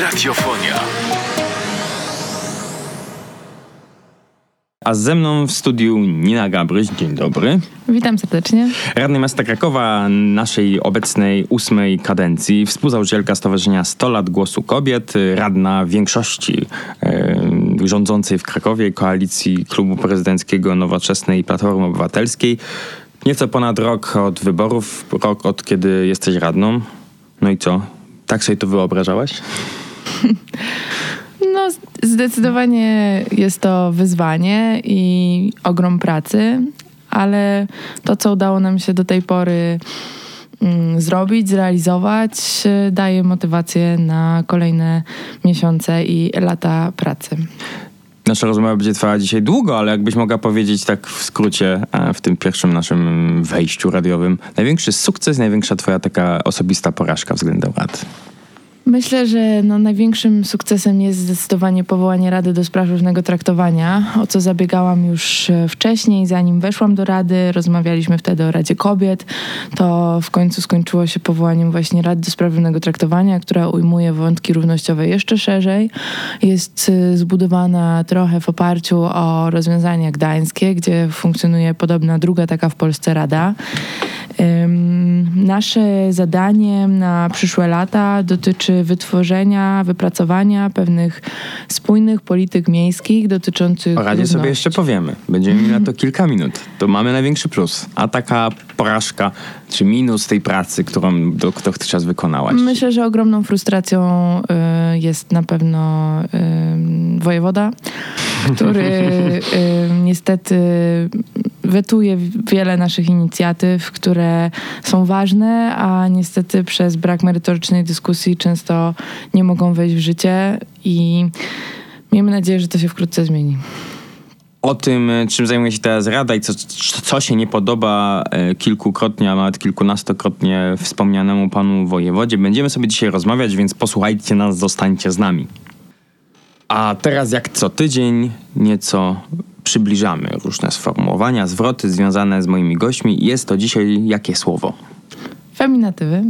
Radiofonia. A ze mną w studiu Nina Gabryś. Dzień dobry. Witam serdecznie. Radny miasta Krakowa naszej obecnej ósmej kadencji, współzałożycielka Stowarzyszenia 100 lat Głosu Kobiet, radna większości e, rządzącej w Krakowie koalicji Klubu Prezydenckiego Nowoczesnej i Platformy Obywatelskiej. Nieco ponad rok od wyborów, rok od kiedy jesteś radną. No i co? Tak sobie to wyobrażałaś? No, zdecydowanie jest to wyzwanie i ogrom pracy, ale to, co udało nam się do tej pory mm, zrobić, zrealizować, daje motywację na kolejne miesiące i lata pracy. Nasza rozmowa będzie trwała dzisiaj długo, ale jakbyś mogła powiedzieć tak w skrócie e, w tym pierwszym naszym wejściu radiowym, największy sukces, największa twoja taka osobista porażka względem rad. Myślę, że no, największym sukcesem jest zdecydowanie powołanie Rady do Spraw Równego Traktowania, o co zabiegałam już e, wcześniej, zanim weszłam do Rady. Rozmawialiśmy wtedy o Radzie Kobiet. To w końcu skończyło się powołaniem właśnie Rady do Spraw Równego Traktowania, która ujmuje wątki równościowe jeszcze szerzej. Jest e, zbudowana trochę w oparciu o rozwiązania gdańskie, gdzie funkcjonuje podobna druga taka w Polsce Rada. Nasze zadanie na przyszłe lata dotyczy wytworzenia, wypracowania pewnych spójnych polityk miejskich dotyczących. O Radzie sobie jeszcze powiemy. Będziemy mieli na to kilka minut. To mamy największy plus. A taka porażka czy minus tej pracy, którą dotychczas wykonałaś? Myślę, że ogromną frustracją y, jest na pewno y, wojewoda, który y, niestety wetuje wiele naszych inicjatyw, które są ważne, a niestety przez brak merytorycznej dyskusji często nie mogą wejść w życie i miejmy nadzieję, że to się wkrótce zmieni. O tym, czym zajmuje się teraz Rada i co, co się nie podoba e, kilkukrotnie, a nawet kilkunastokrotnie wspomnianemu panu wojewodzie, będziemy sobie dzisiaj rozmawiać, więc posłuchajcie nas, zostańcie z nami. A teraz jak co tydzień nieco przybliżamy różne sformułowania, zwroty związane z moimi gośćmi. Jest to dzisiaj jakie słowo? Feminatywy.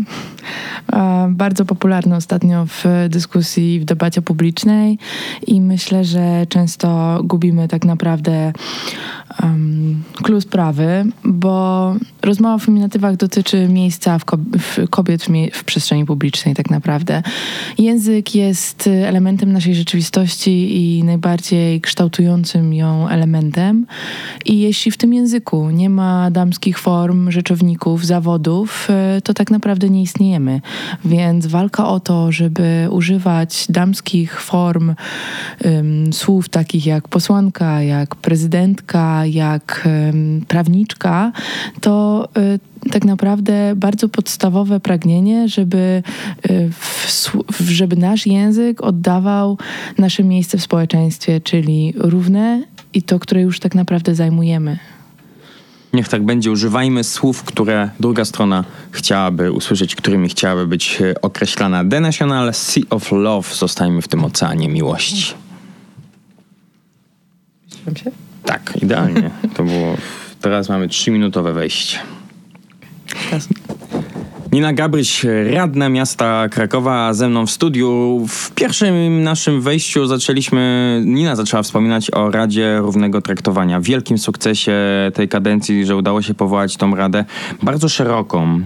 Bardzo popularne ostatnio w dyskusji, w debacie publicznej i myślę, że często gubimy tak naprawdę um, klucz sprawy, bo rozmowa o feminatywach dotyczy miejsca w, w kobiet w, w, przestrzeni publicznej tak naprawdę. Język jest elementem naszej rzeczywistości i najbardziej kształtującym ją elementem i jeśli w tym języku nie ma damskich form, rzeczowników, zawodów, e, to tak naprawdę nie istniejemy. Więc walka o to, żeby używać damskich form um, słów takich jak posłanka, jak prezydentka, jak prawniczka, to y, tak naprawdę bardzo podstawowe pragnienie, żeby, y, w, żeby nasz język oddawał nasze miejsce w społeczeństwie, czyli równe i to, które już tak naprawdę zajmujemy. Niech tak będzie. Używajmy słów, które druga strona chciałaby usłyszeć, którymi chciałaby być e, określana. The National Sea of Love. Zostajmy w tym oceanie miłości. Myślałem się? Tak, idealnie. To było. Teraz mamy trzyminutowe wejście. Jasne. Nina Gabryś, radna miasta Krakowa, ze mną w studiu. W pierwszym naszym wejściu zaczęliśmy, Nina zaczęła wspominać o Radzie Równego Traktowania. Wielkim sukcesie tej kadencji, że udało się powołać tą radę bardzo szeroką.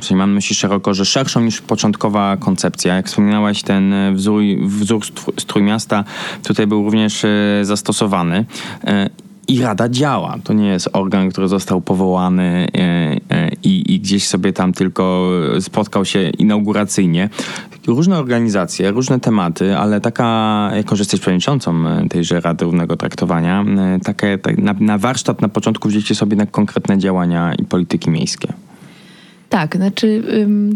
Czyli mam na myśli szeroko, że szerszą niż początkowa koncepcja. Jak wspominałaś, ten wzór, wzór strój miasta tutaj był również e, zastosowany. E, i Rada działa. To nie jest organ, który został powołany e, e, i, i, gdzieś sobie tam tylko spotkał się inauguracyjnie. Różne organizacje, różne tematy, ale taka, jako że jesteś przewodniczącą e, tejże Rady Równego Traktowania, takie, tak, na, na warsztat na początku wzięcie sobie na konkretne działania i polityki miejskie. Tak, znaczy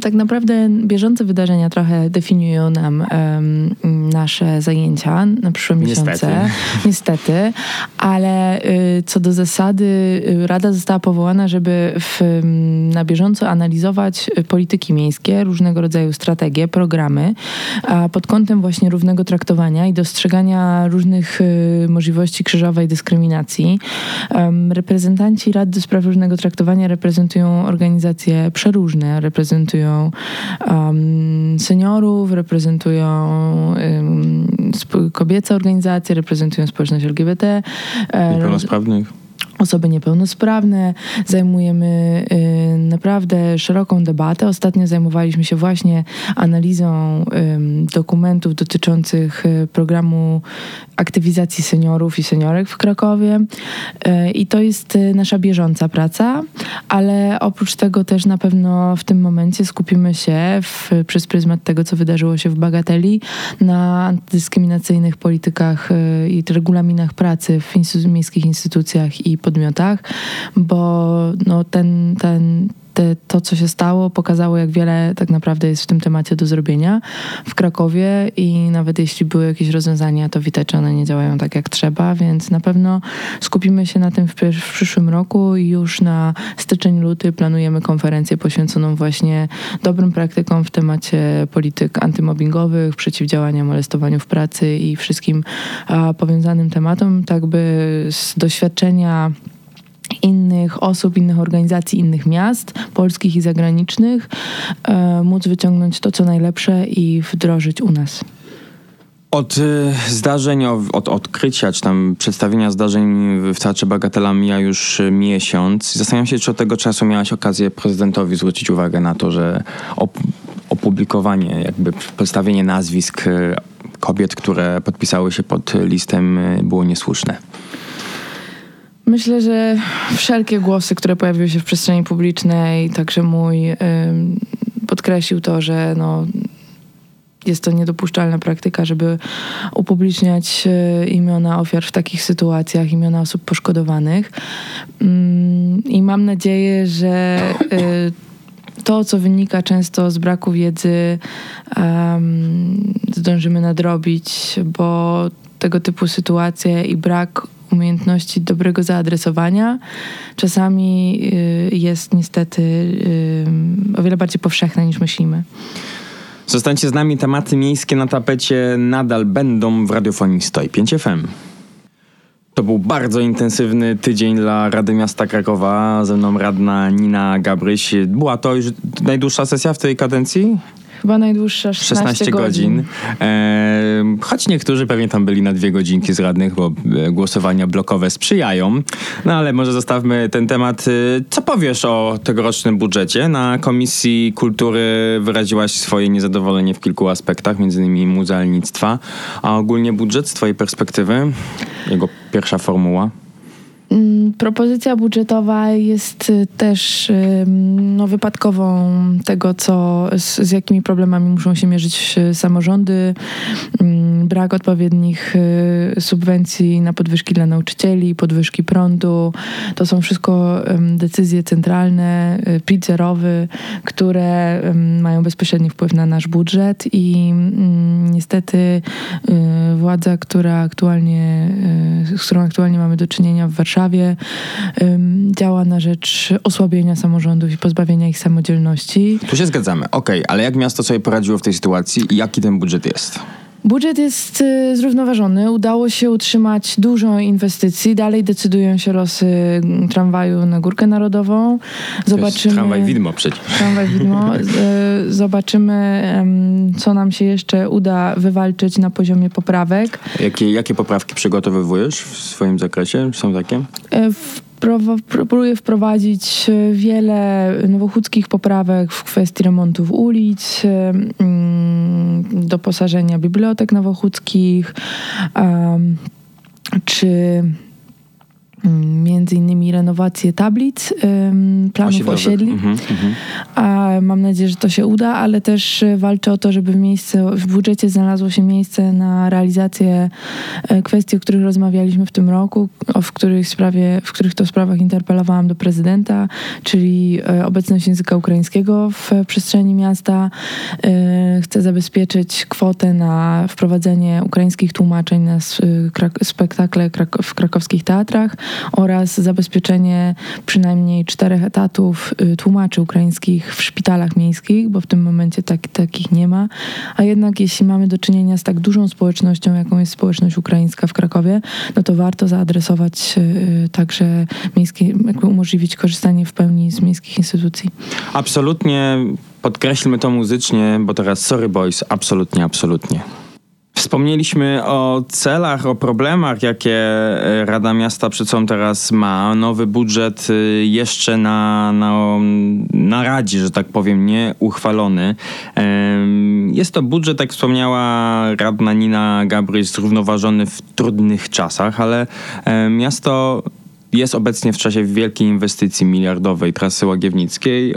tak naprawdę bieżące wydarzenia trochę definiują nam nasze zajęcia na przyszłe miesiące. Niestety. Niestety, ale y, co do zasady y, Rada została powołana, żeby w, na bieżąco analizować y, polityki miejskie, różnego rodzaju strategie, programy, a pod kątem właśnie równego traktowania i dostrzegania różnych możliwości krzyżowej dyskryminacji. reprezentanci Rady do Spraw Różnego Traktowania reprezentują organizacje prze przeróżne. Reprezentują um, seniorów, reprezentują um, kobiece organizacje, reprezentują społeczność LGBT. Niepełnosprawnych osoby niepełnosprawne. Zajmujemy y, naprawdę szeroką debatę. Ostatnio zajmowaliśmy się właśnie analizą y, dokumentów dotyczących y, programu aktywizacji seniorów i seniorek w Krakowie. Y, I to jest y, nasza bieżąca praca, ale oprócz tego też na pewno w tym momencie skupimy się w, przez pryzmat tego, co wydarzyło się w Bagateli, na antydyskryminacyjnych politykach i regulaminach pracy w instytu miejskich instytucjach i podmiotach, bo no, ten, ten, te, to, co się stało, pokazało, jak wiele tak naprawdę jest w tym temacie do zrobienia w Krakowie i nawet jeśli były jakieś rozwiązania, to widać, że one nie działają tak, jak trzeba, więc na pewno skupimy się na tym w, w przyszłym roku i już na styczeń, luty planujemy konferencję poświęconą właśnie dobrym praktykom w temacie polityk antymobbingowych, przeciwdziałania molestowaniu w pracy i wszystkim a, powiązanym tematom, tak by z doświadczenia innych osób, innych organizacji, innych miast, polskich i zagranicznych, e, móc wyciągnąć to, co najlepsze i wdrożyć u nas. Od y, zdarzeń, od odkrycia, czy tam przedstawienia zdarzeń w Teatrze Bagatela mija już miesiąc. Zastanawiam się, czy od tego czasu miałaś okazję prezydentowi zwrócić uwagę na to, że op opublikowanie, jakby przedstawienie nazwisk kobiet, które podpisały się pod listem było niesłuszne. Myślę, że wszelkie głosy, które pojawiły się w przestrzeni publicznej, także mój, podkreślił to, że no, jest to niedopuszczalna praktyka, żeby upubliczniać e, imiona ofiar w takich sytuacjach, imiona osób poszkodowanych. Mm, I mam nadzieję, że e, to, co wynika często z braku wiedzy, zdążymy nadrobić, bo tego typu sytuacje i brak umiejętności dobrego zaadresowania czasami y, jest niestety y, o wiele bardziej powszechne niż myślimy. Zostańcie z nami, tematy miejskie na tapecie nadal będą w radiofonii 105 FM. To był bardzo intensywny tydzień dla Rady Miasta Krakowa. Ze mną radna Nina Gabryś. Była to już najdłuższa sesja w tej kadencji? Chyba najdłuższa 16, 16 godzin. godzin. E, choć niektórzy pewnie tam byli na dwie godzinki z radnych, bo e, głosowania blokowe sprzyjają. No ale może zostawmy ten temat. E, co powiesz o tegorocznym budżecie? Na Komisji Kultury wyraziłaś swoje niezadowolenie w kilku aspektach, między innymi muzealnictwa. A ogólnie budżet z twojej perspektywy? Jego pierwsza formuła? Mm, propozycja budżetowa jest y, też no, wypadkową tego, co, z, z jakimi problemami muszą się mierzyć y, samorządy. Mm, brak odpowiednich y, subwencji na podwyżki dla nauczycieli, podwyżki prądu. To są wszystko decyzje centralne, PIT zerowy, które mają bezpośredni wpływ na nasz budżet i mm, niestety władza, która aktualnie, z którą aktualnie mamy do czynienia w Warszawie, Warszawie działa na rzecz osłabienia samorządów i pozbawienia ich samodzielności. Tu się zgadzamy, okej, okay, ale jak miasto sobie poradziło w tej sytuacji i jaki ten budżet jest? Budżet jest y, zrównoważony. Udało się utrzymać dużo inwestycji. Dalej decydują się losy tramwaju na Górkę Narodową. Zobaczymy. Tramwaj widmo przecież. Tramwaj widmo. Y, zobaczymy, co nam się jeszcze uda wywalczyć na poziomie poprawek. Jakie, jakie poprawki przygotowywujesz w swoim zakresie? Są takie? Y, w próbuję wprowadzić e, wiele nowochódzkich poprawek w kwestii remontów ulic, e, mm, doposażenia bibliotek nowochódzkich, czy między innymi renowację tablic, planów Osiedlowych. osiedli. Mm -hmm. A mam nadzieję, że to się uda, ale też e, walczę o to, żeby w, miejsce, w budżecie znalazło się miejsce na realizację e, kwestii, o których rozmawialiśmy w tym roku, w których, sprawie, w których to sprawach interpelowałam do prezydenta, czyli e, obecność języka ukraińskiego w przestrzeni miasta. Chcę zabezpieczyć kwotę na wprowadzenie ukraińskich tłumaczeń na spektakle w krakowskich teatrach oraz zabezpieczenie przynajmniej czterech etatów y, tłumaczy ukraińskich w szpitalach miejskich, bo w tym momencie tak, takich nie ma. A jednak jeśli mamy do czynienia z tak dużą społecznością, jaką jest społeczność ukraińska w Krakowie, no to warto zaadresować y, także miejskie, jakby umożliwić korzystanie w pełni z miejskich instytucji. Absolutnie podkreślmy to muzycznie, bo teraz sorry boys, absolutnie, absolutnie. Wspomnieliśmy o celach, o problemach, jakie e, Rada Miasta przed sobą teraz ma. Nowy budżet e, jeszcze na, na, na Radzie, że tak powiem, nie uchwalony. Jest to budżet, jak wspomniała radna Nina Gabryś, zrównoważony w trudnych czasach, ale miasto jest obecnie w czasie wielkiej inwestycji miliardowej trasy Łagiewnickiej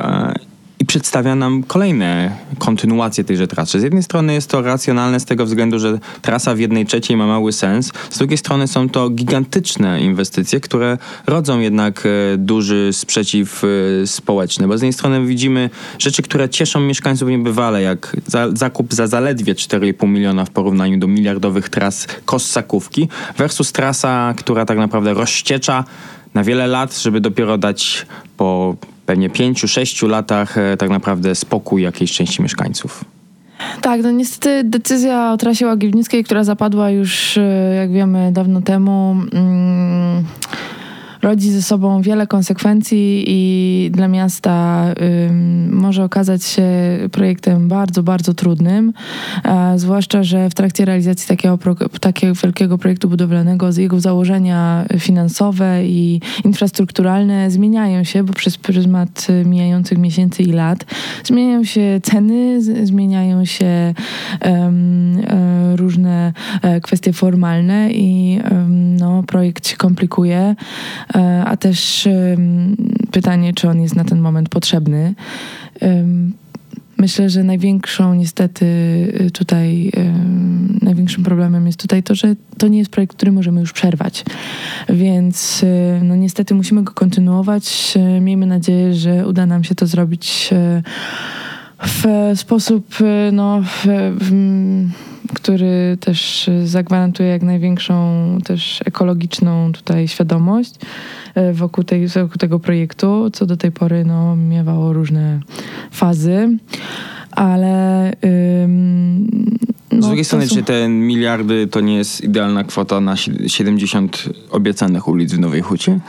i przedstawia nam kolejne kontynuacje tejże trasy. Z jednej strony jest to racjonalne z tego względu, że trasa w jednej trzeciej ma mały sens, z drugiej strony są to gigantyczne inwestycje, które rodzą jednak e, duży sprzeciw e, społeczny, bo z jednej strony widzimy rzeczy, które cieszą mieszkańców niebywale, jak za, zakup za zaledwie 4,5 miliona w porównaniu do miliardowych tras Kossakówki versus trasa, która tak naprawdę rozściecza na wiele lat, żeby dopiero dać po pewnie pięciu, sześciu latach e, tak naprawdę spokój jakiejś części mieszkańców. Tak, no niestety decyzja o trasie Łagiewnickiej, która zapadła już, e, jak wiemy, dawno temu, mm, rodzi ze sobą wiele konsekwencji i dla miasta może okazać się projektem bardzo, bardzo trudnym, e, zwłaszcza, że w trakcie realizacji takiego, takiego wielkiego projektu budowlanego jego założenia finansowe i infrastrukturalne zmieniają się, bo przez pryzmat mijających miesięcy i lat zmieniają się ceny, zmieniają się um, różne e, kwestie formalne i no, projekt się komplikuje. E, a też pytanie, czy on jest na ten moment potrzebny. Myślę, że największą niestety y, tutaj, największym problemem jest tutaj to, że to nie jest projekt, który możemy już przerwać. Więc y, no niestety musimy go kontynuować. Miejmy nadzieję, że uda nam się to zrobić w sposób no, w, w który też zagwarantuje jak największą też ekologiczną tutaj świadomość e, wokół, tej, wokół tego projektu, co do tej pory no, miewało różne fazy, ale ym, no, Z drugiej strony, są... czy te miliardy to nie jest idealna kwota na 70 obiecanych ulic w Nowej Hucie?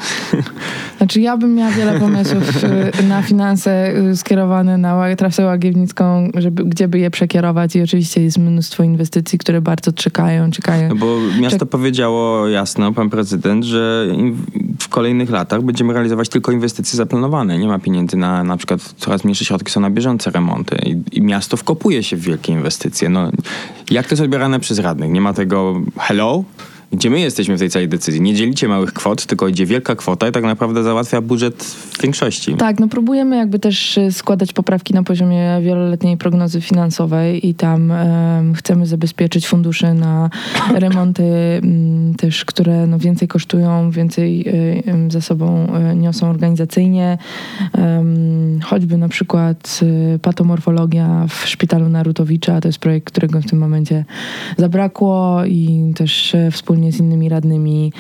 Znaczy ja bym miała wiele pomysłów y, na finanse y, skierowane na trasę łagiewnicką, żeby, gdzie by je przekierować i oczywiście jest mnóstwo inwestycji, które bardzo czekają, czekają. No bo miasto Czek powiedziało jasno, pan prezydent, że kolejnych latach będziemy realizować tylko inwestycje zaplanowane. Nie ma pieniędzy na na przykład coraz mniejsze środki są na bieżące remonty i, i miasto wkopuje się w wielkie inwestycje. No, jak to jest odbierane przez radnych? Nie ma tego hello? Gdzie my jesteśmy w tej całej decyzji? Nie dzielicie małych kwot, tylko idzie wielka kwota i tak naprawdę załatwia budżet w większości. Tak, no próbujemy jakby też y, składać poprawki na poziomie wieloletniej prognozy finansowej i tam um, chcemy zabezpieczyć fundusze na remonty um, też, które no, więcej kosztują, więcej um, za sobą y, niosą organizacyjnie. choćby na przykład patomorfologia w szpitalu Narutowicza, to jest projekt, którego w tym momencie zabrakło i też wspólnie wspólnie z innymi radnymi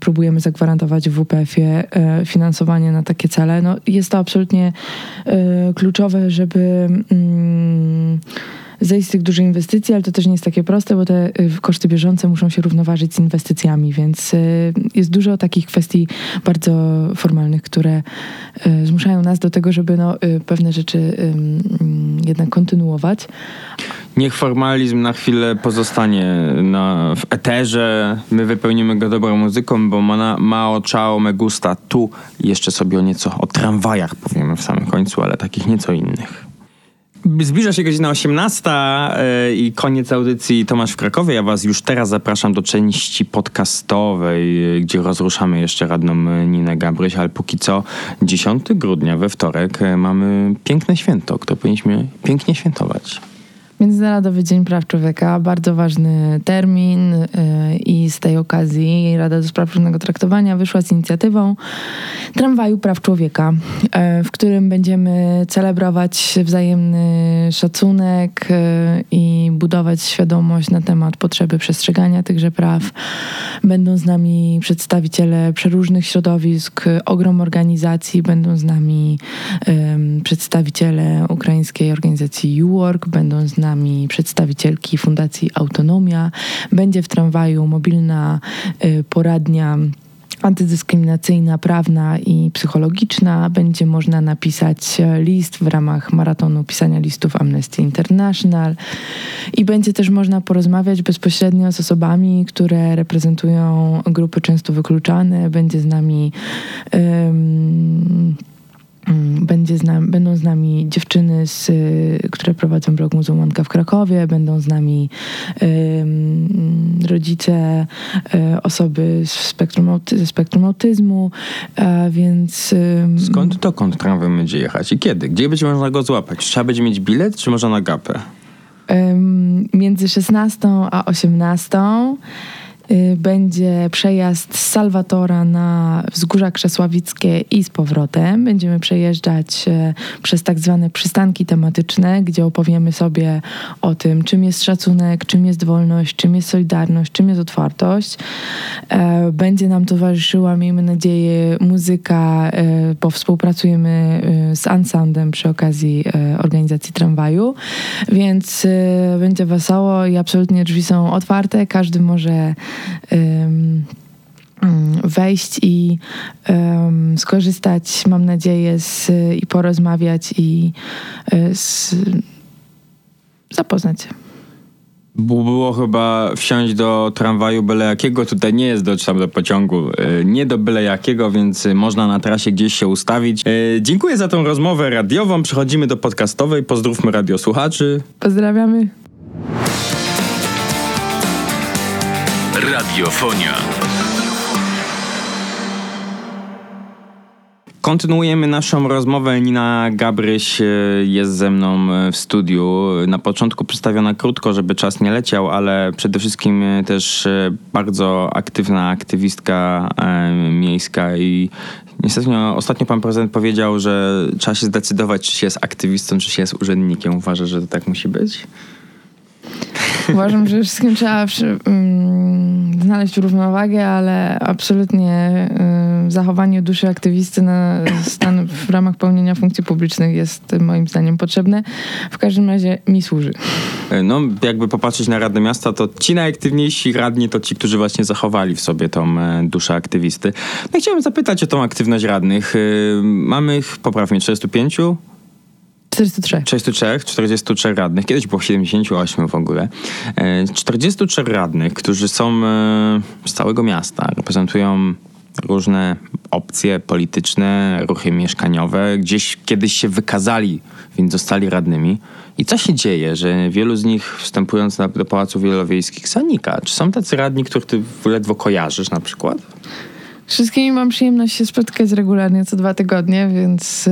próbujemy zagwarantować w WPF-ie e, finansowanie na takie cele. No, jest to absolutnie e, kluczowe, żeby mm, zejść z tych dużych inwestycji, ale to też nie jest takie proste, bo te y, koszty bieżące muszą się równoważyć z inwestycjami, więc y, jest dużo takich kwestii bardzo formalnych, które y, zmuszają nas do tego, żeby no, pewne rzeczy jednak kontynuować. Niech formalizm na chwilę pozostanie na, w eterze. My wypełnimy go dobrą muzyką, bo ma, Mao Chao Me Gusta tu jeszcze sobie o nieco o tramwajach powiemy w samym końcu, ale takich nieco innych. Zbliża się godzina 18 e, i koniec audycji Tomasz w Krakowie. Ja was już teraz zapraszam do części podcastowej, e, gdzie rozruszamy jeszcze radną Ninę Gabryś, ale póki co 10 grudnia we wtorek e, mamy piękne święto, które powinniśmy pięknie świętować. Międzynarodowy Dzień Praw Człowieka, bardzo ważny termin y, i z tej okazji Rada do Spraw Traktowania wyszła z inicjatywą Tramwaju Praw Człowieka, y, w którym będziemy celebrować wzajemny szacunek y, i budować świadomość na temat potrzeby przestrzegania tychże praw. Będą z nami przedstawiciele przeróżnych środowisk, ogrom organizacji, będą z nami przedstawiciele ukraińskiej organizacji UWork, będą z nami nami przedstawicielki Fundacji Autonomia. Będzie w tramwaju mobilna y, poradnia antydyskryminacyjna, prawna i psychologiczna. Będzie można napisać list w ramach maratonu pisania listów Amnesty International i będzie też można porozmawiać bezpośrednio z osobami, które reprezentują grupy często wykluczane. Będzie z nami um, będzie z będą z nami dziewczyny, z, które prowadzą blog Muzułmanka w Krakowie, będą z nami um, rodzice, um, osoby z spektrum ze spektrum autyzmu, więc... Um, Skąd dokąd tramwaj będzie jechać i kiedy? Gdzie będzie można go złapać? Trzeba będzie mieć bilet, czy można na gapę? między 16 a 18 Y, będzie przejazd z Salwatora na Wzgórza Krzesławickie i z powrotem. Będziemy przejeżdżać e, przez tak zwane przystanki tematyczne, gdzie opowiemy sobie o tym, czym jest szacunek, czym jest wolność, czym jest solidarność, czym jest otwartość. E, będzie nam towarzyszyła, miejmy nadzieję, muzyka, e, bo współpracujemy z Unsoundem przy okazji organizacji tramwaju, więc będzie wesoło i absolutnie drzwi są otwarte. Każdy może wejść i um, skorzystać, mam nadzieję, z, i porozmawiać i e, z, zapoznać się. Było chyba wsiąść do tramwaju byle jakiego, tutaj nie jest do, tam do pociągu, e, nie do byle jakiego, więc można na trasie gdzieś się ustawić. Dziękuję za tą rozmowę radiową. Przechodzimy do podcastowej. Pozdrówmy radiosłuchaczy. Pozdrawiamy. Radiofonia. Kontynuujemy naszą rozmowę. Nina Gabryś e, jest ze mną e, w studiu. Na początku przedstawiona krótko, żeby czas nie leciał, ale przede wszystkim e, też bardzo aktywna aktywistka miejska i niestety no, ostatnio pan prezydent powiedział, że trzeba się zdecydować, czy się jest aktywistą, czy się jest urzędnikiem. Uważa, że to tak musi być? Uważam, że wszystkim trzeba um, znaleźć równowagę, ale absolutnie um, zachowanie duszy aktywisty na stan w ramach pełnienia funkcji publicznych jest moim zdaniem potrzebne. W każdym razie mi służy. No, jakby popatrzeć na Radę Miasta, to ci najaktywniejsi radni to ci, którzy właśnie zachowali w sobie tą e, duszę aktywisty. No chciałem zapytać o tą aktywność radnych. E, mamy ich, poprawnie, 45 43. 43, 43 radnych. Kiedyś było 78 w ogóle. 43 e, radnych, którzy są e, z całego miasta, reprezentują różne opcje polityczne, ruchy mieszkaniowe. Gdzieś kiedyś się wykazali, więc zostali radnymi. I co się dzieje, że wielu z nich wstępując do Pałacu Wielowiejskich zanika? Czy są tacy radni, których ty ledwo kojarzysz na przykład? Wszystkimi mam przyjemność się spotykać regularnie co dwa tygodnie, więc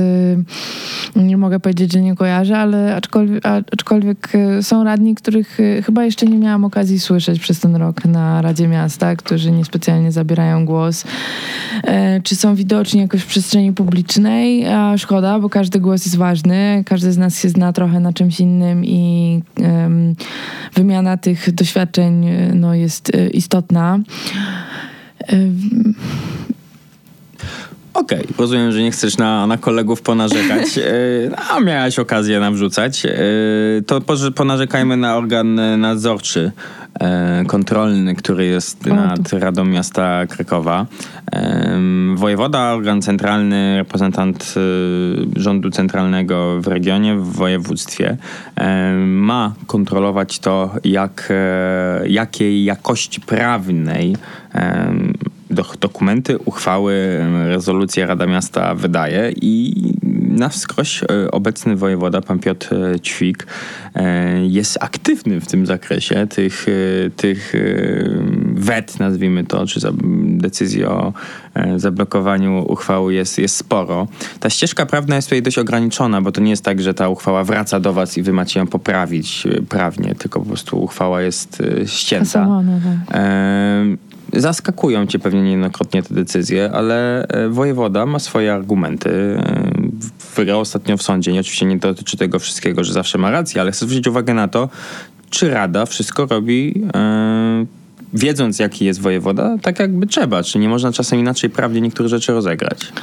yy, nie mogę powiedzieć, że nie kojarzę, ale aczkolwiek, aczkolwiek y, są radni, których y, chyba jeszcze nie miałam okazji słyszeć przez ten rok na Radzie Miasta, którzy niespecjalnie zabierają głos. Yy, czy są widoczni jakoś w przestrzeni publicznej? A szkoda, bo każdy głos jest ważny, każdy z nas się zna trochę na czymś innym i wymiana tych doświadczeń y, no, jest istotna. Okej, okay, rozumiem, że nie chcesz na, na kolegów ponarzekać, e, a miałaś okazję nam wrzucać. E, to ponarzekajmy na organ nadzorczy, e, kontrolny, który jest nad Radą Miasta Krakowa. Wojewoda, organ centralny, reprezentant rządu centralnego w regionie, w województwie, ma kontrolować to, jak, jakiej jakości prawnej dokumenty, uchwały, rezolucje Rada Miasta wydaje i na wskroś e, obecny wojewoda, pan Piotr e, Ćwik, jest aktywny w tym zakresie. Tych, tych wet, nazwijmy to, czy decyzji o zablokowaniu uchwały jest, jest sporo. Ta ścieżka prawna jest tutaj dość ograniczona, bo to nie jest tak, że ta uchwała wraca do was i wy macie ją poprawić prawnie, tylko po prostu uchwała jest ścięta. Tak. Zaskakują cię pewnie niejednokrotnie te decyzje, ale e, wojewoda ma swoje argumenty. Wygrał ostatnio w sądzie. I oczywiście nie dotyczy tego wszystkiego, że zawsze ma rację, ale chcę zwrócić uwagę na to, czy Rada wszystko robi e, wiedząc jaki jest wojewoda, tak jakby trzeba. Czy nie można czasem inaczej prawnie niektóre rzeczy rozegrać?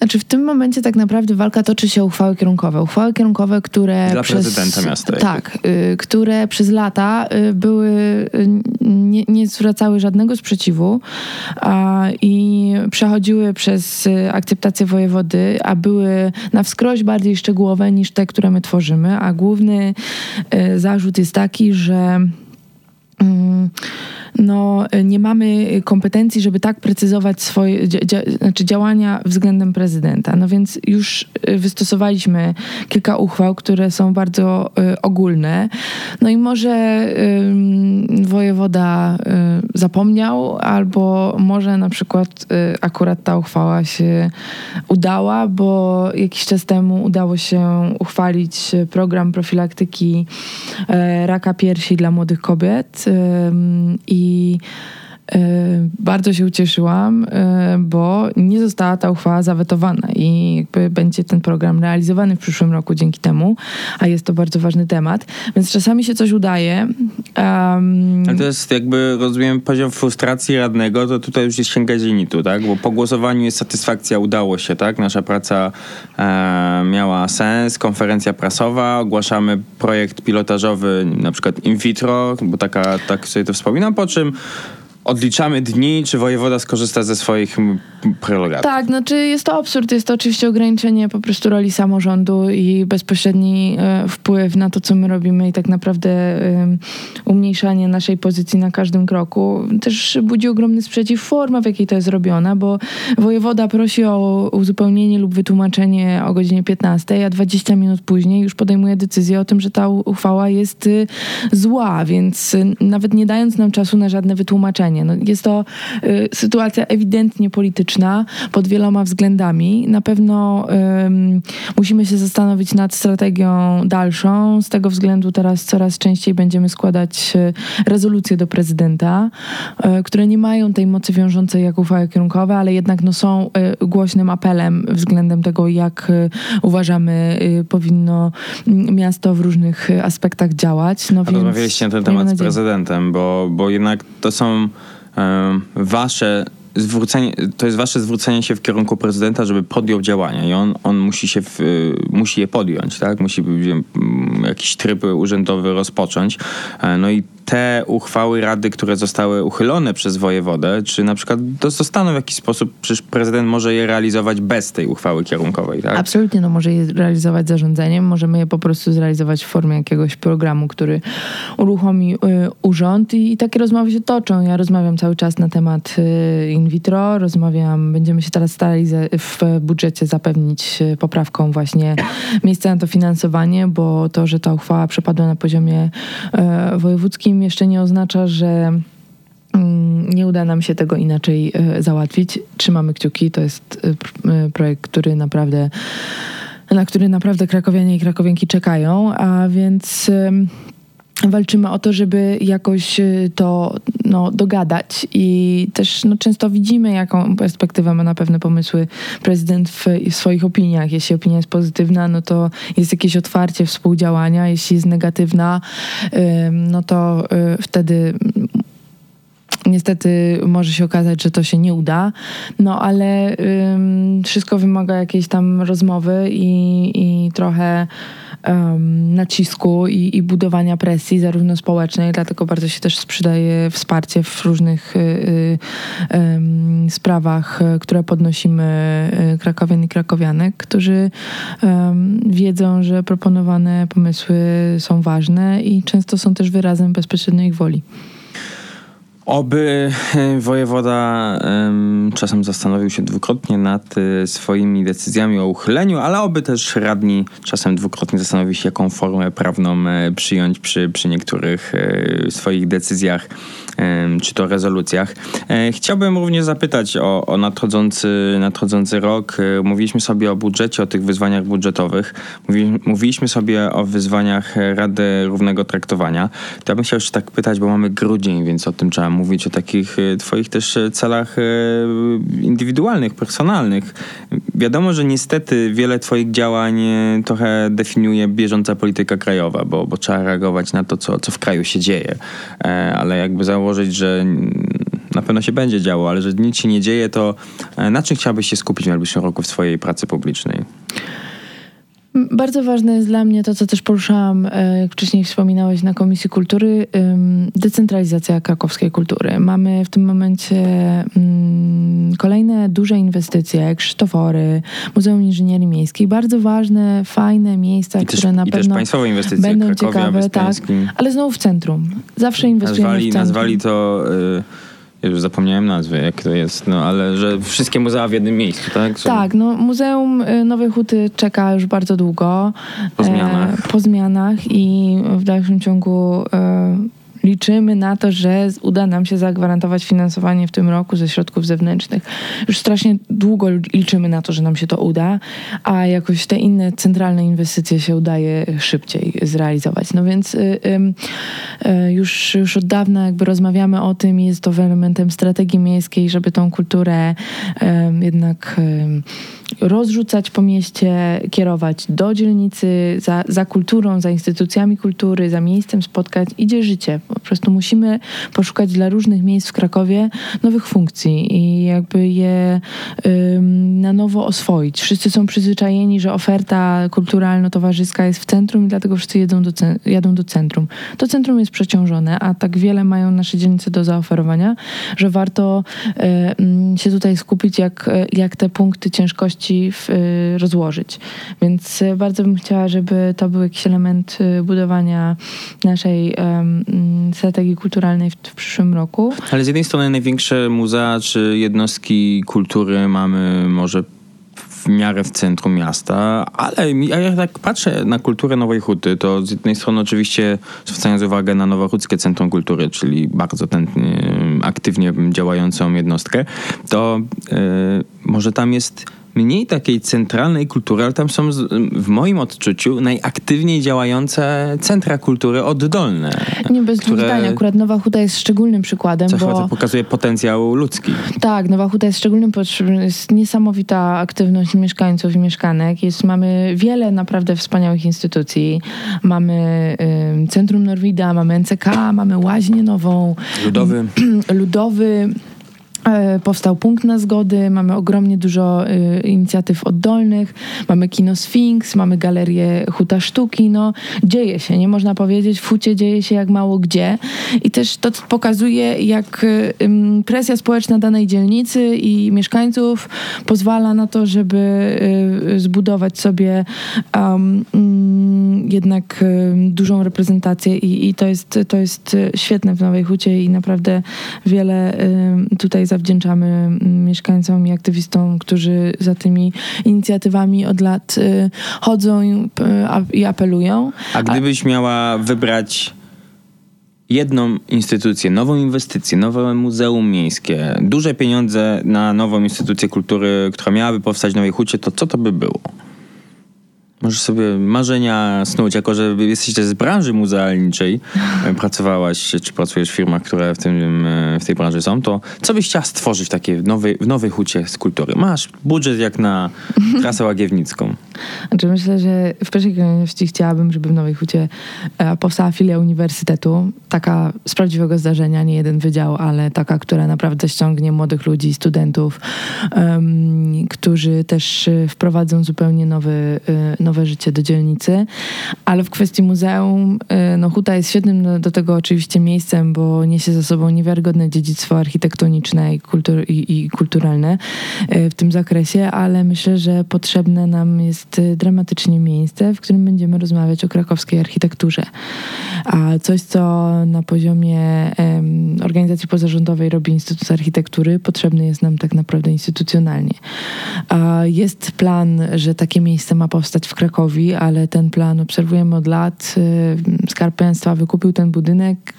Znaczy w tym momencie tak naprawdę walka toczy się o uchwały kierunkowe. Uchwały kierunkowe, które Dla przez, prezydenta miasta. Tak, y, które przez lata y, były, y, nie, nie zwracały żadnego sprzeciwu a, i przechodziły przez y, akceptację wojewody, a były na wskroś bardziej szczegółowe niż te, które my tworzymy. A główny y, zarzut jest taki, że mm, no, nie mamy kompetencji, żeby tak precyzować swoje dzia, znaczy działania względem prezydenta. No więc już y, wystosowaliśmy kilka uchwał, które są bardzo y, ogólne. No i może y, wojewoda y, zapomniał, albo może na przykład akurat ta uchwała się udała, bo jakiś czas temu udało się uchwalić program profilaktyki raka piersi dla młodych kobiet i i e, bardzo się ucieszyłam, e, bo nie została ta uchwała zawetowana i jakby będzie ten program realizowany w przyszłym roku dzięki temu, a jest to bardzo ważny temat, więc czasami się coś udaje. Um... Ale to jest jakby, rozumiem, poziom frustracji radnego, to tutaj już jest księga zenitu, tak? Bo po głosowaniu jest satysfakcja, udało się, tak? Nasza praca e, miała sens, konferencja prasowa, ogłaszamy projekt pilotażowy, na przykład in vitro, bo taka, tak sobie to wspominam, po czym odliczamy dni, czy wojewoda skorzysta ze swoich prerogatyw. Tak, znaczy jest to absurd, jest to oczywiście ograniczenie po prostu roli samorządu i bezpośredni e, wpływ na to, co my robimy i tak naprawdę e, umniejszanie naszej pozycji na każdym kroku. Też budzi ogromny sprzeciw forma, w jakiej to jest robione, bo wojewoda prosi o uzupełnienie lub wytłumaczenie o godzinie 15, a 20 minut później już podejmuje decyzję o tym, że ta uchwała jest y, zła, więc y, nawet nie dając nam czasu na żadne wytłumaczenie, no, jest to y, sytuacja ewidentnie polityczna pod wieloma względami. Na pewno y, musimy się zastanowić nad strategią dalszą. Z tego względu teraz coraz częściej będziemy składać y, rezolucje do prezydenta, y, które nie mają tej mocy wiążącej jak uchwały kierunkowe, ale jednak no, są y, głośnym apelem względem tego, jak y, uważamy powinno miasto w różnych aspektach działać. No, więc, rozmawialiście na ten temat z prezydentem, bo, bo jednak to są wasze zwrócenie, to jest wasze zwrócenie się w kierunku prezydenta, żeby podjął działania i on, on musi, się w, musi je podjąć, tak? Musi jakiś tryb urzędowy rozpocząć. E, no i te uchwały rady, które zostały uchylone przez wojewodę, czy na przykład zostaną w jakiś sposób, przecież prezydent może je realizować bez tej uchwały kierunkowej, tak? Absolutnie, no może je realizować zarządzeniem, możemy je po prostu zrealizować w formie jakiegoś programu, który uruchomi y, urząd i, i, takie rozmowy się toczą. Ja rozmawiam cały czas na temat y, in vitro, rozmawiam, będziemy się teraz starali w budżecie zapewnić y, poprawką właśnie miejsca na to finansowanie, bo to, że ta uchwała przepadła na poziomie y, wojewódzkim jeszcze nie oznacza, że mm, nie uda nam się tego inaczej e, załatwić. Trzymamy kciuki. To jest e, e, projekt, który naprawdę, na który naprawdę krakowianie i krakowianki czekają, a więc walczymy o to, żeby jakoś to no, dogadać i też no, często widzimy, jaką perspektywę ma na pewne pomysły prezydent w, w, swoich opiniach. Jeśli opinia jest pozytywna, no to jest jakieś otwarcie współdziałania. Jeśli jest negatywna, no to y, wtedy Niestety może się okazać, że to się nie uda, no ale wszystko wymaga jakiejś tam rozmowy i, i trochę um, nacisku i, i, budowania presji, zarówno społecznej, dlatego bardzo się też sprzedaje wsparcie w różnych y, y, y, sprawach, które podnosimy y, krakowian i krakowianek, którzy wiedzą, że proponowane pomysły są ważne i często są też wyrazem bezpośredniej ich woli. Oby e, wojewoda czasem zastanowił się dwukrotnie nad y, swoimi decyzjami o uchyleniu, ale oby też radni czasem dwukrotnie zastanowił się, jaką formę prawną y, przyjąć przy, przy niektórych swoich decyzjach czy to rezolucjach. Chciałbym również zapytać o, o nadchodzący, nadchodzący rok. Mówiliśmy sobie o budżecie, o tych wyzwaniach budżetowych. mówiliśmy sobie o wyzwaniach Rady Równego Traktowania. To ja bym chciał jeszcze tak pytać, bo mamy grudzień, więc o tym trzeba mówić, o takich e, twoich też e, celach e, indywidualnych, personalnych. Wiadomo, że niestety wiele twoich działań trochę definiuje bieżąca polityka krajowa, bo, bo trzeba reagować na to, co, co w kraju się dzieje. Ale jakby założyć, że na pewno się będzie działo, ale że nic się nie dzieje, to na czym chciałbyś się skupić w najbliższym roku w swojej pracy publicznej? Bardzo ważne jest dla mnie to, co też poruszałam, e, jak wcześniej wspominałeś na Komisji Kultury, decentralizacja krakowskiej kultury. Mamy w tym momencie mm, kolejne duże inwestycje, jak Krzysztofory, Muzeum Inżynierii Miejskiej. Bardzo ważne, fajne miejsca, I które też, na pewno państwowe inwestycje, będą Krakowia, ciekawe. Tak, ale znowu w centrum. Zawsze inwestujemy nazwali, w centrum. Nazwali to... Y już zapomniałem nazwy, jak to jest, no ale że wszystkie muzea w jednym miejscu, tak? Są... Tak, no Muzeum y, Nowej Huty czeka już bardzo długo. Po zmianach. E, po zmianach i w dalszym ciągu e, liczymy na to, że uda nam się zagwarantować finansowanie w tym roku ze środków zewnętrznych. Już strasznie długo liczymy na to, że nam się to uda, a jakoś te inne centralne inwestycje się udaje szybciej zrealizować. No więc y, y, już, już od dawna jakby rozmawiamy o tym, jest to elementem strategii miejskiej, żeby tą kulturę y, jednak rozrzucać po mieście, kierować do dzielnicy, za, za kulturą, za instytucjami kultury, za miejscem spotkań idzie życie. Po prostu musimy poszukać dla różnych miejsc w Krakowie nowych funkcji i jakby je ym, na nowo oswoić. Wszyscy są przyzwyczajeni, że oferta kulturalno-towarzyska jest w centrum i dlatego wszyscy jedą do, jadą do centrum. To centrum jest przeciążone, a tak wiele mają nasze dzielnice do zaoferowania, że warto y, się tutaj skupić, jak, jak te punkty ciężkości w, y, rozłożyć. Więc y, bardzo bym chciała, żeby to był jakiś element y, budowania naszej strategii kulturalnej w, w, przyszłym roku. Ale z jednej strony największe muzea czy jednostki kultury mamy może w miarę w centrum miasta, ale ja tak patrzę na kulturę Nowej Huty, to z jednej strony oczywiście zwracając uwagę na Nowochódzkie Centrum Kultury, czyli bardzo ten, aktywnie działającą jednostkę, to yy, może tam jest mniej takiej centralnej kultury, ale tam są w moim odczuciu najaktywniej działające centra kultury oddolne. Nie, bez które... zdania. Akurat Nowa Huta jest szczególnym przykładem, Co bo... pokazuje potencjał ludzki. Tak, Nowa Huta jest szczególnym jest niesamowita aktywność mieszkańców i mieszkanek. Jest, mamy wiele naprawdę wspaniałych instytucji. Mamy y, Centrum Norwida, mamy NCK, mamy Łaźnię Nową. Ludowy. Ludowy. E, powstał punkt na zgody, mamy ogromnie dużo y, inicjatyw oddolnych, mamy kino Sphinx, mamy galerię Huta Sztuki, no dzieje się, nie można powiedzieć, w Hucie dzieje się jak mało gdzie. I też to pokazuje jak y, presja społeczna danej dzielnicy i mieszkańców pozwala na to, żeby zbudować sobie um, jednak dużą reprezentację. I, i, to, jest, to jest świetne w Nowej Hucie i naprawdę wiele tutaj zawdzięczamy mm, mieszkańcom i aktywistom, którzy za tymi inicjatywami od lat y, chodzą i apelują. A gdybyś miała wybrać jedną instytucję, nową inwestycję, nowe muzeum miejskie, duże pieniądze na nową instytucję kultury, która miałaby powstać w Nowej Hucie, to co to by było? Możesz sobie marzenia snuć, jako że jesteś też z branży muzealniczej, e, pracowałaś czy pracujesz w firmach, które w, tym, e, w tej branży są, to co byś chciała stworzyć w nowej, w nowej hucie z kultury? Masz budżet jak na trasę łagiewnicką. Znaczy myślę, że w pierwszej kolejności chciałabym, żeby w Nowej Hucie e, powstała filia uniwersytetu, taka z prawdziwego zdarzenia, nie jeden wydział, ale taka, która naprawdę ściągnie młodych ludzi, studentów, um, którzy też wprowadzą zupełnie nowy, nowy nowe życie do dzielnicy. Ale w kwestii muzeum, y, no Huta jest świetnym do tego oczywiście miejscem, bo niesie za sobą niewiarygodne dziedzictwo architektoniczne i, kultur i, i kulturalne y, w tym zakresie, ale myślę, że potrzebne nam jest jest y, dramatycznie miejsce, w którym będziemy rozmawiać o krakowskiej architekturze. A coś, co na poziomie organizacji pozarządowej robi Instytut Architektury, potrzebny jest nam tak naprawdę instytucjonalnie. Jest plan, że takie miejsce ma powstać w Krakowie, ale ten plan obserwujemy od lat. Y, Skarb Państwa wykupił ten budynek.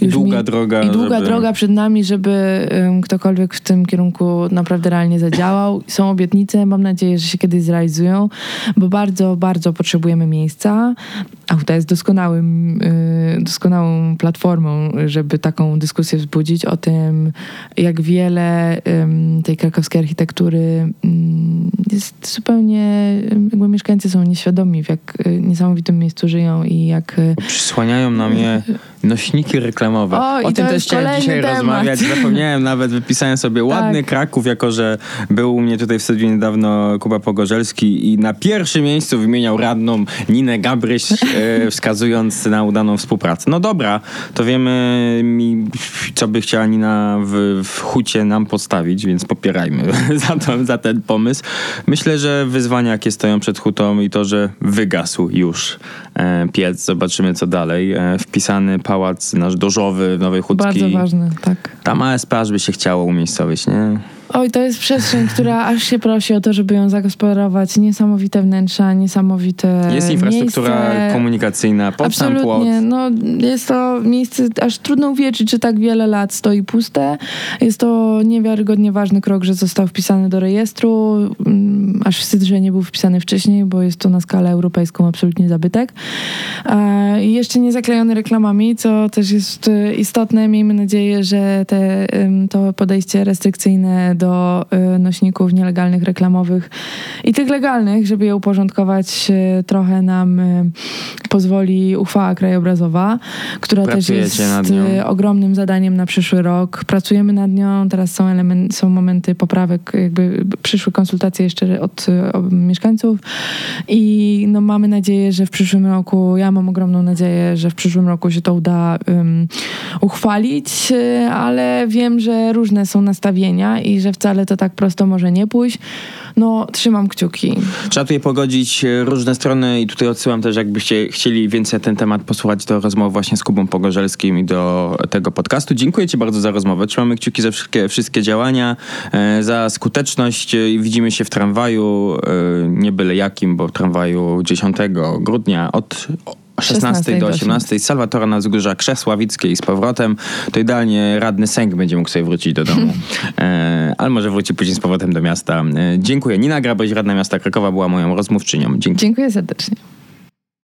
I długa droga, I długa żeby- droga przed nami, żeby ym, ktokolwiek w tym kierunku naprawdę realnie zadziałał. Są obietnice, mam nadzieję, że się kiedyś zrealizują, bo bardzo, bardzo potrzebujemy miejsca. Auta jest doskonałym, doskonałą platformą, żeby taką dyskusję wzbudzić o tym, jak wiele tej krakowskiej architektury jest zupełnie, jakby mieszkańcy są nieświadomi, w jak y, niesamowitym miejscu żyją i jak y, Przysłaniają na mnie nośniki reklamowe. O, o tym też chciałem dzisiaj temat. rozmawiać. Zapomniałem nawet, wypisałem sobie ładny Tak. Kraków, jako że był u mnie tutaj w studiu niedawno Kuba Pogorzelski i na pierwszym miejscu wymieniał radną Ninę Gabryś, wskazując na udaną współpracę. No dobra, to wiemy, co by chciała Nina w, w hucie nam postawić, więc popierajmy za, to, za ten pomysł. Myślę, że wyzwania, jakie stoją przed hutą i to, że wygasł już e, piec, zobaczymy co dalej. E, wpisany pałac nasz dożowy Nowej Huckiej. bardzo ważne, tak. Tam ASP aż by się chciało umiejscowić, nie? Oj, to jest przestrzeń, która aż się prosi o to, żeby ją zagospodarować. Niesamowite wnętrza, niesamowite Jest infrastruktura miejsce. komunikacyjna, pod sam płot. No, jest to miejsce, aż trudno uwierzyć, że tak wiele lat stoi puste. Jest to niewiarygodnie ważny krok, że został wpisany do rejestru. Mm, Aż wstyd, że nie był wpisany wcześniej, bo jest to na skalę europejską absolutnie zabytek. I jeszcze nie zaklejony reklamami, co też jest e, istotne. Miejmy nadzieję, że te, to podejście restrykcyjne do y, nośników nielegalnych reklamowych i tych legalnych, żeby je uporządkować, y, trochę nam y, pozwoli uchwała krajobrazowa, która też Pracujecie jest nią. y, ogromnym zadaniem na przyszły rok. Pracujemy nad nią, teraz są, element, są momenty poprawek, jakby przyszły konsultacje jeszcze od, od mieszkańców i no, mamy nadzieję, że w przyszłym roku, ja mam ogromną nadzieję, że w przyszłym roku się to uda ym, uchwalić, ale wiem, że różne są nastawienia i że wcale to tak prosto może nie pójść. No, trzymam kciuki. Trzeba tutaj pogodzić e, różne strony i tutaj odsyłam też, jakbyście chcieli więcej na ten temat posłuchać, do rozmów właśnie z Kubą Pogorzelskim i do tego podcastu. Dziękuję Ci bardzo za rozmowę. Trzymamy kciuki za wszystkie, wszystkie działania, e, za skuteczność. E, Widzimy się w tramwaju, nie byle jakim, bo tramwaju 10 grudnia od 16 do 18 z Salwatora na wzgórza Krzesławickie i z powrotem, to idealnie radny sęk będzie mógł sobie wrócić do domu. E, ale może wróci później z powrotem do miasta. E, dziękuję. Nina Graboś, radna miasta Krakowa, była moją rozmówczynią. Dzięki. Dziękuję serdecznie.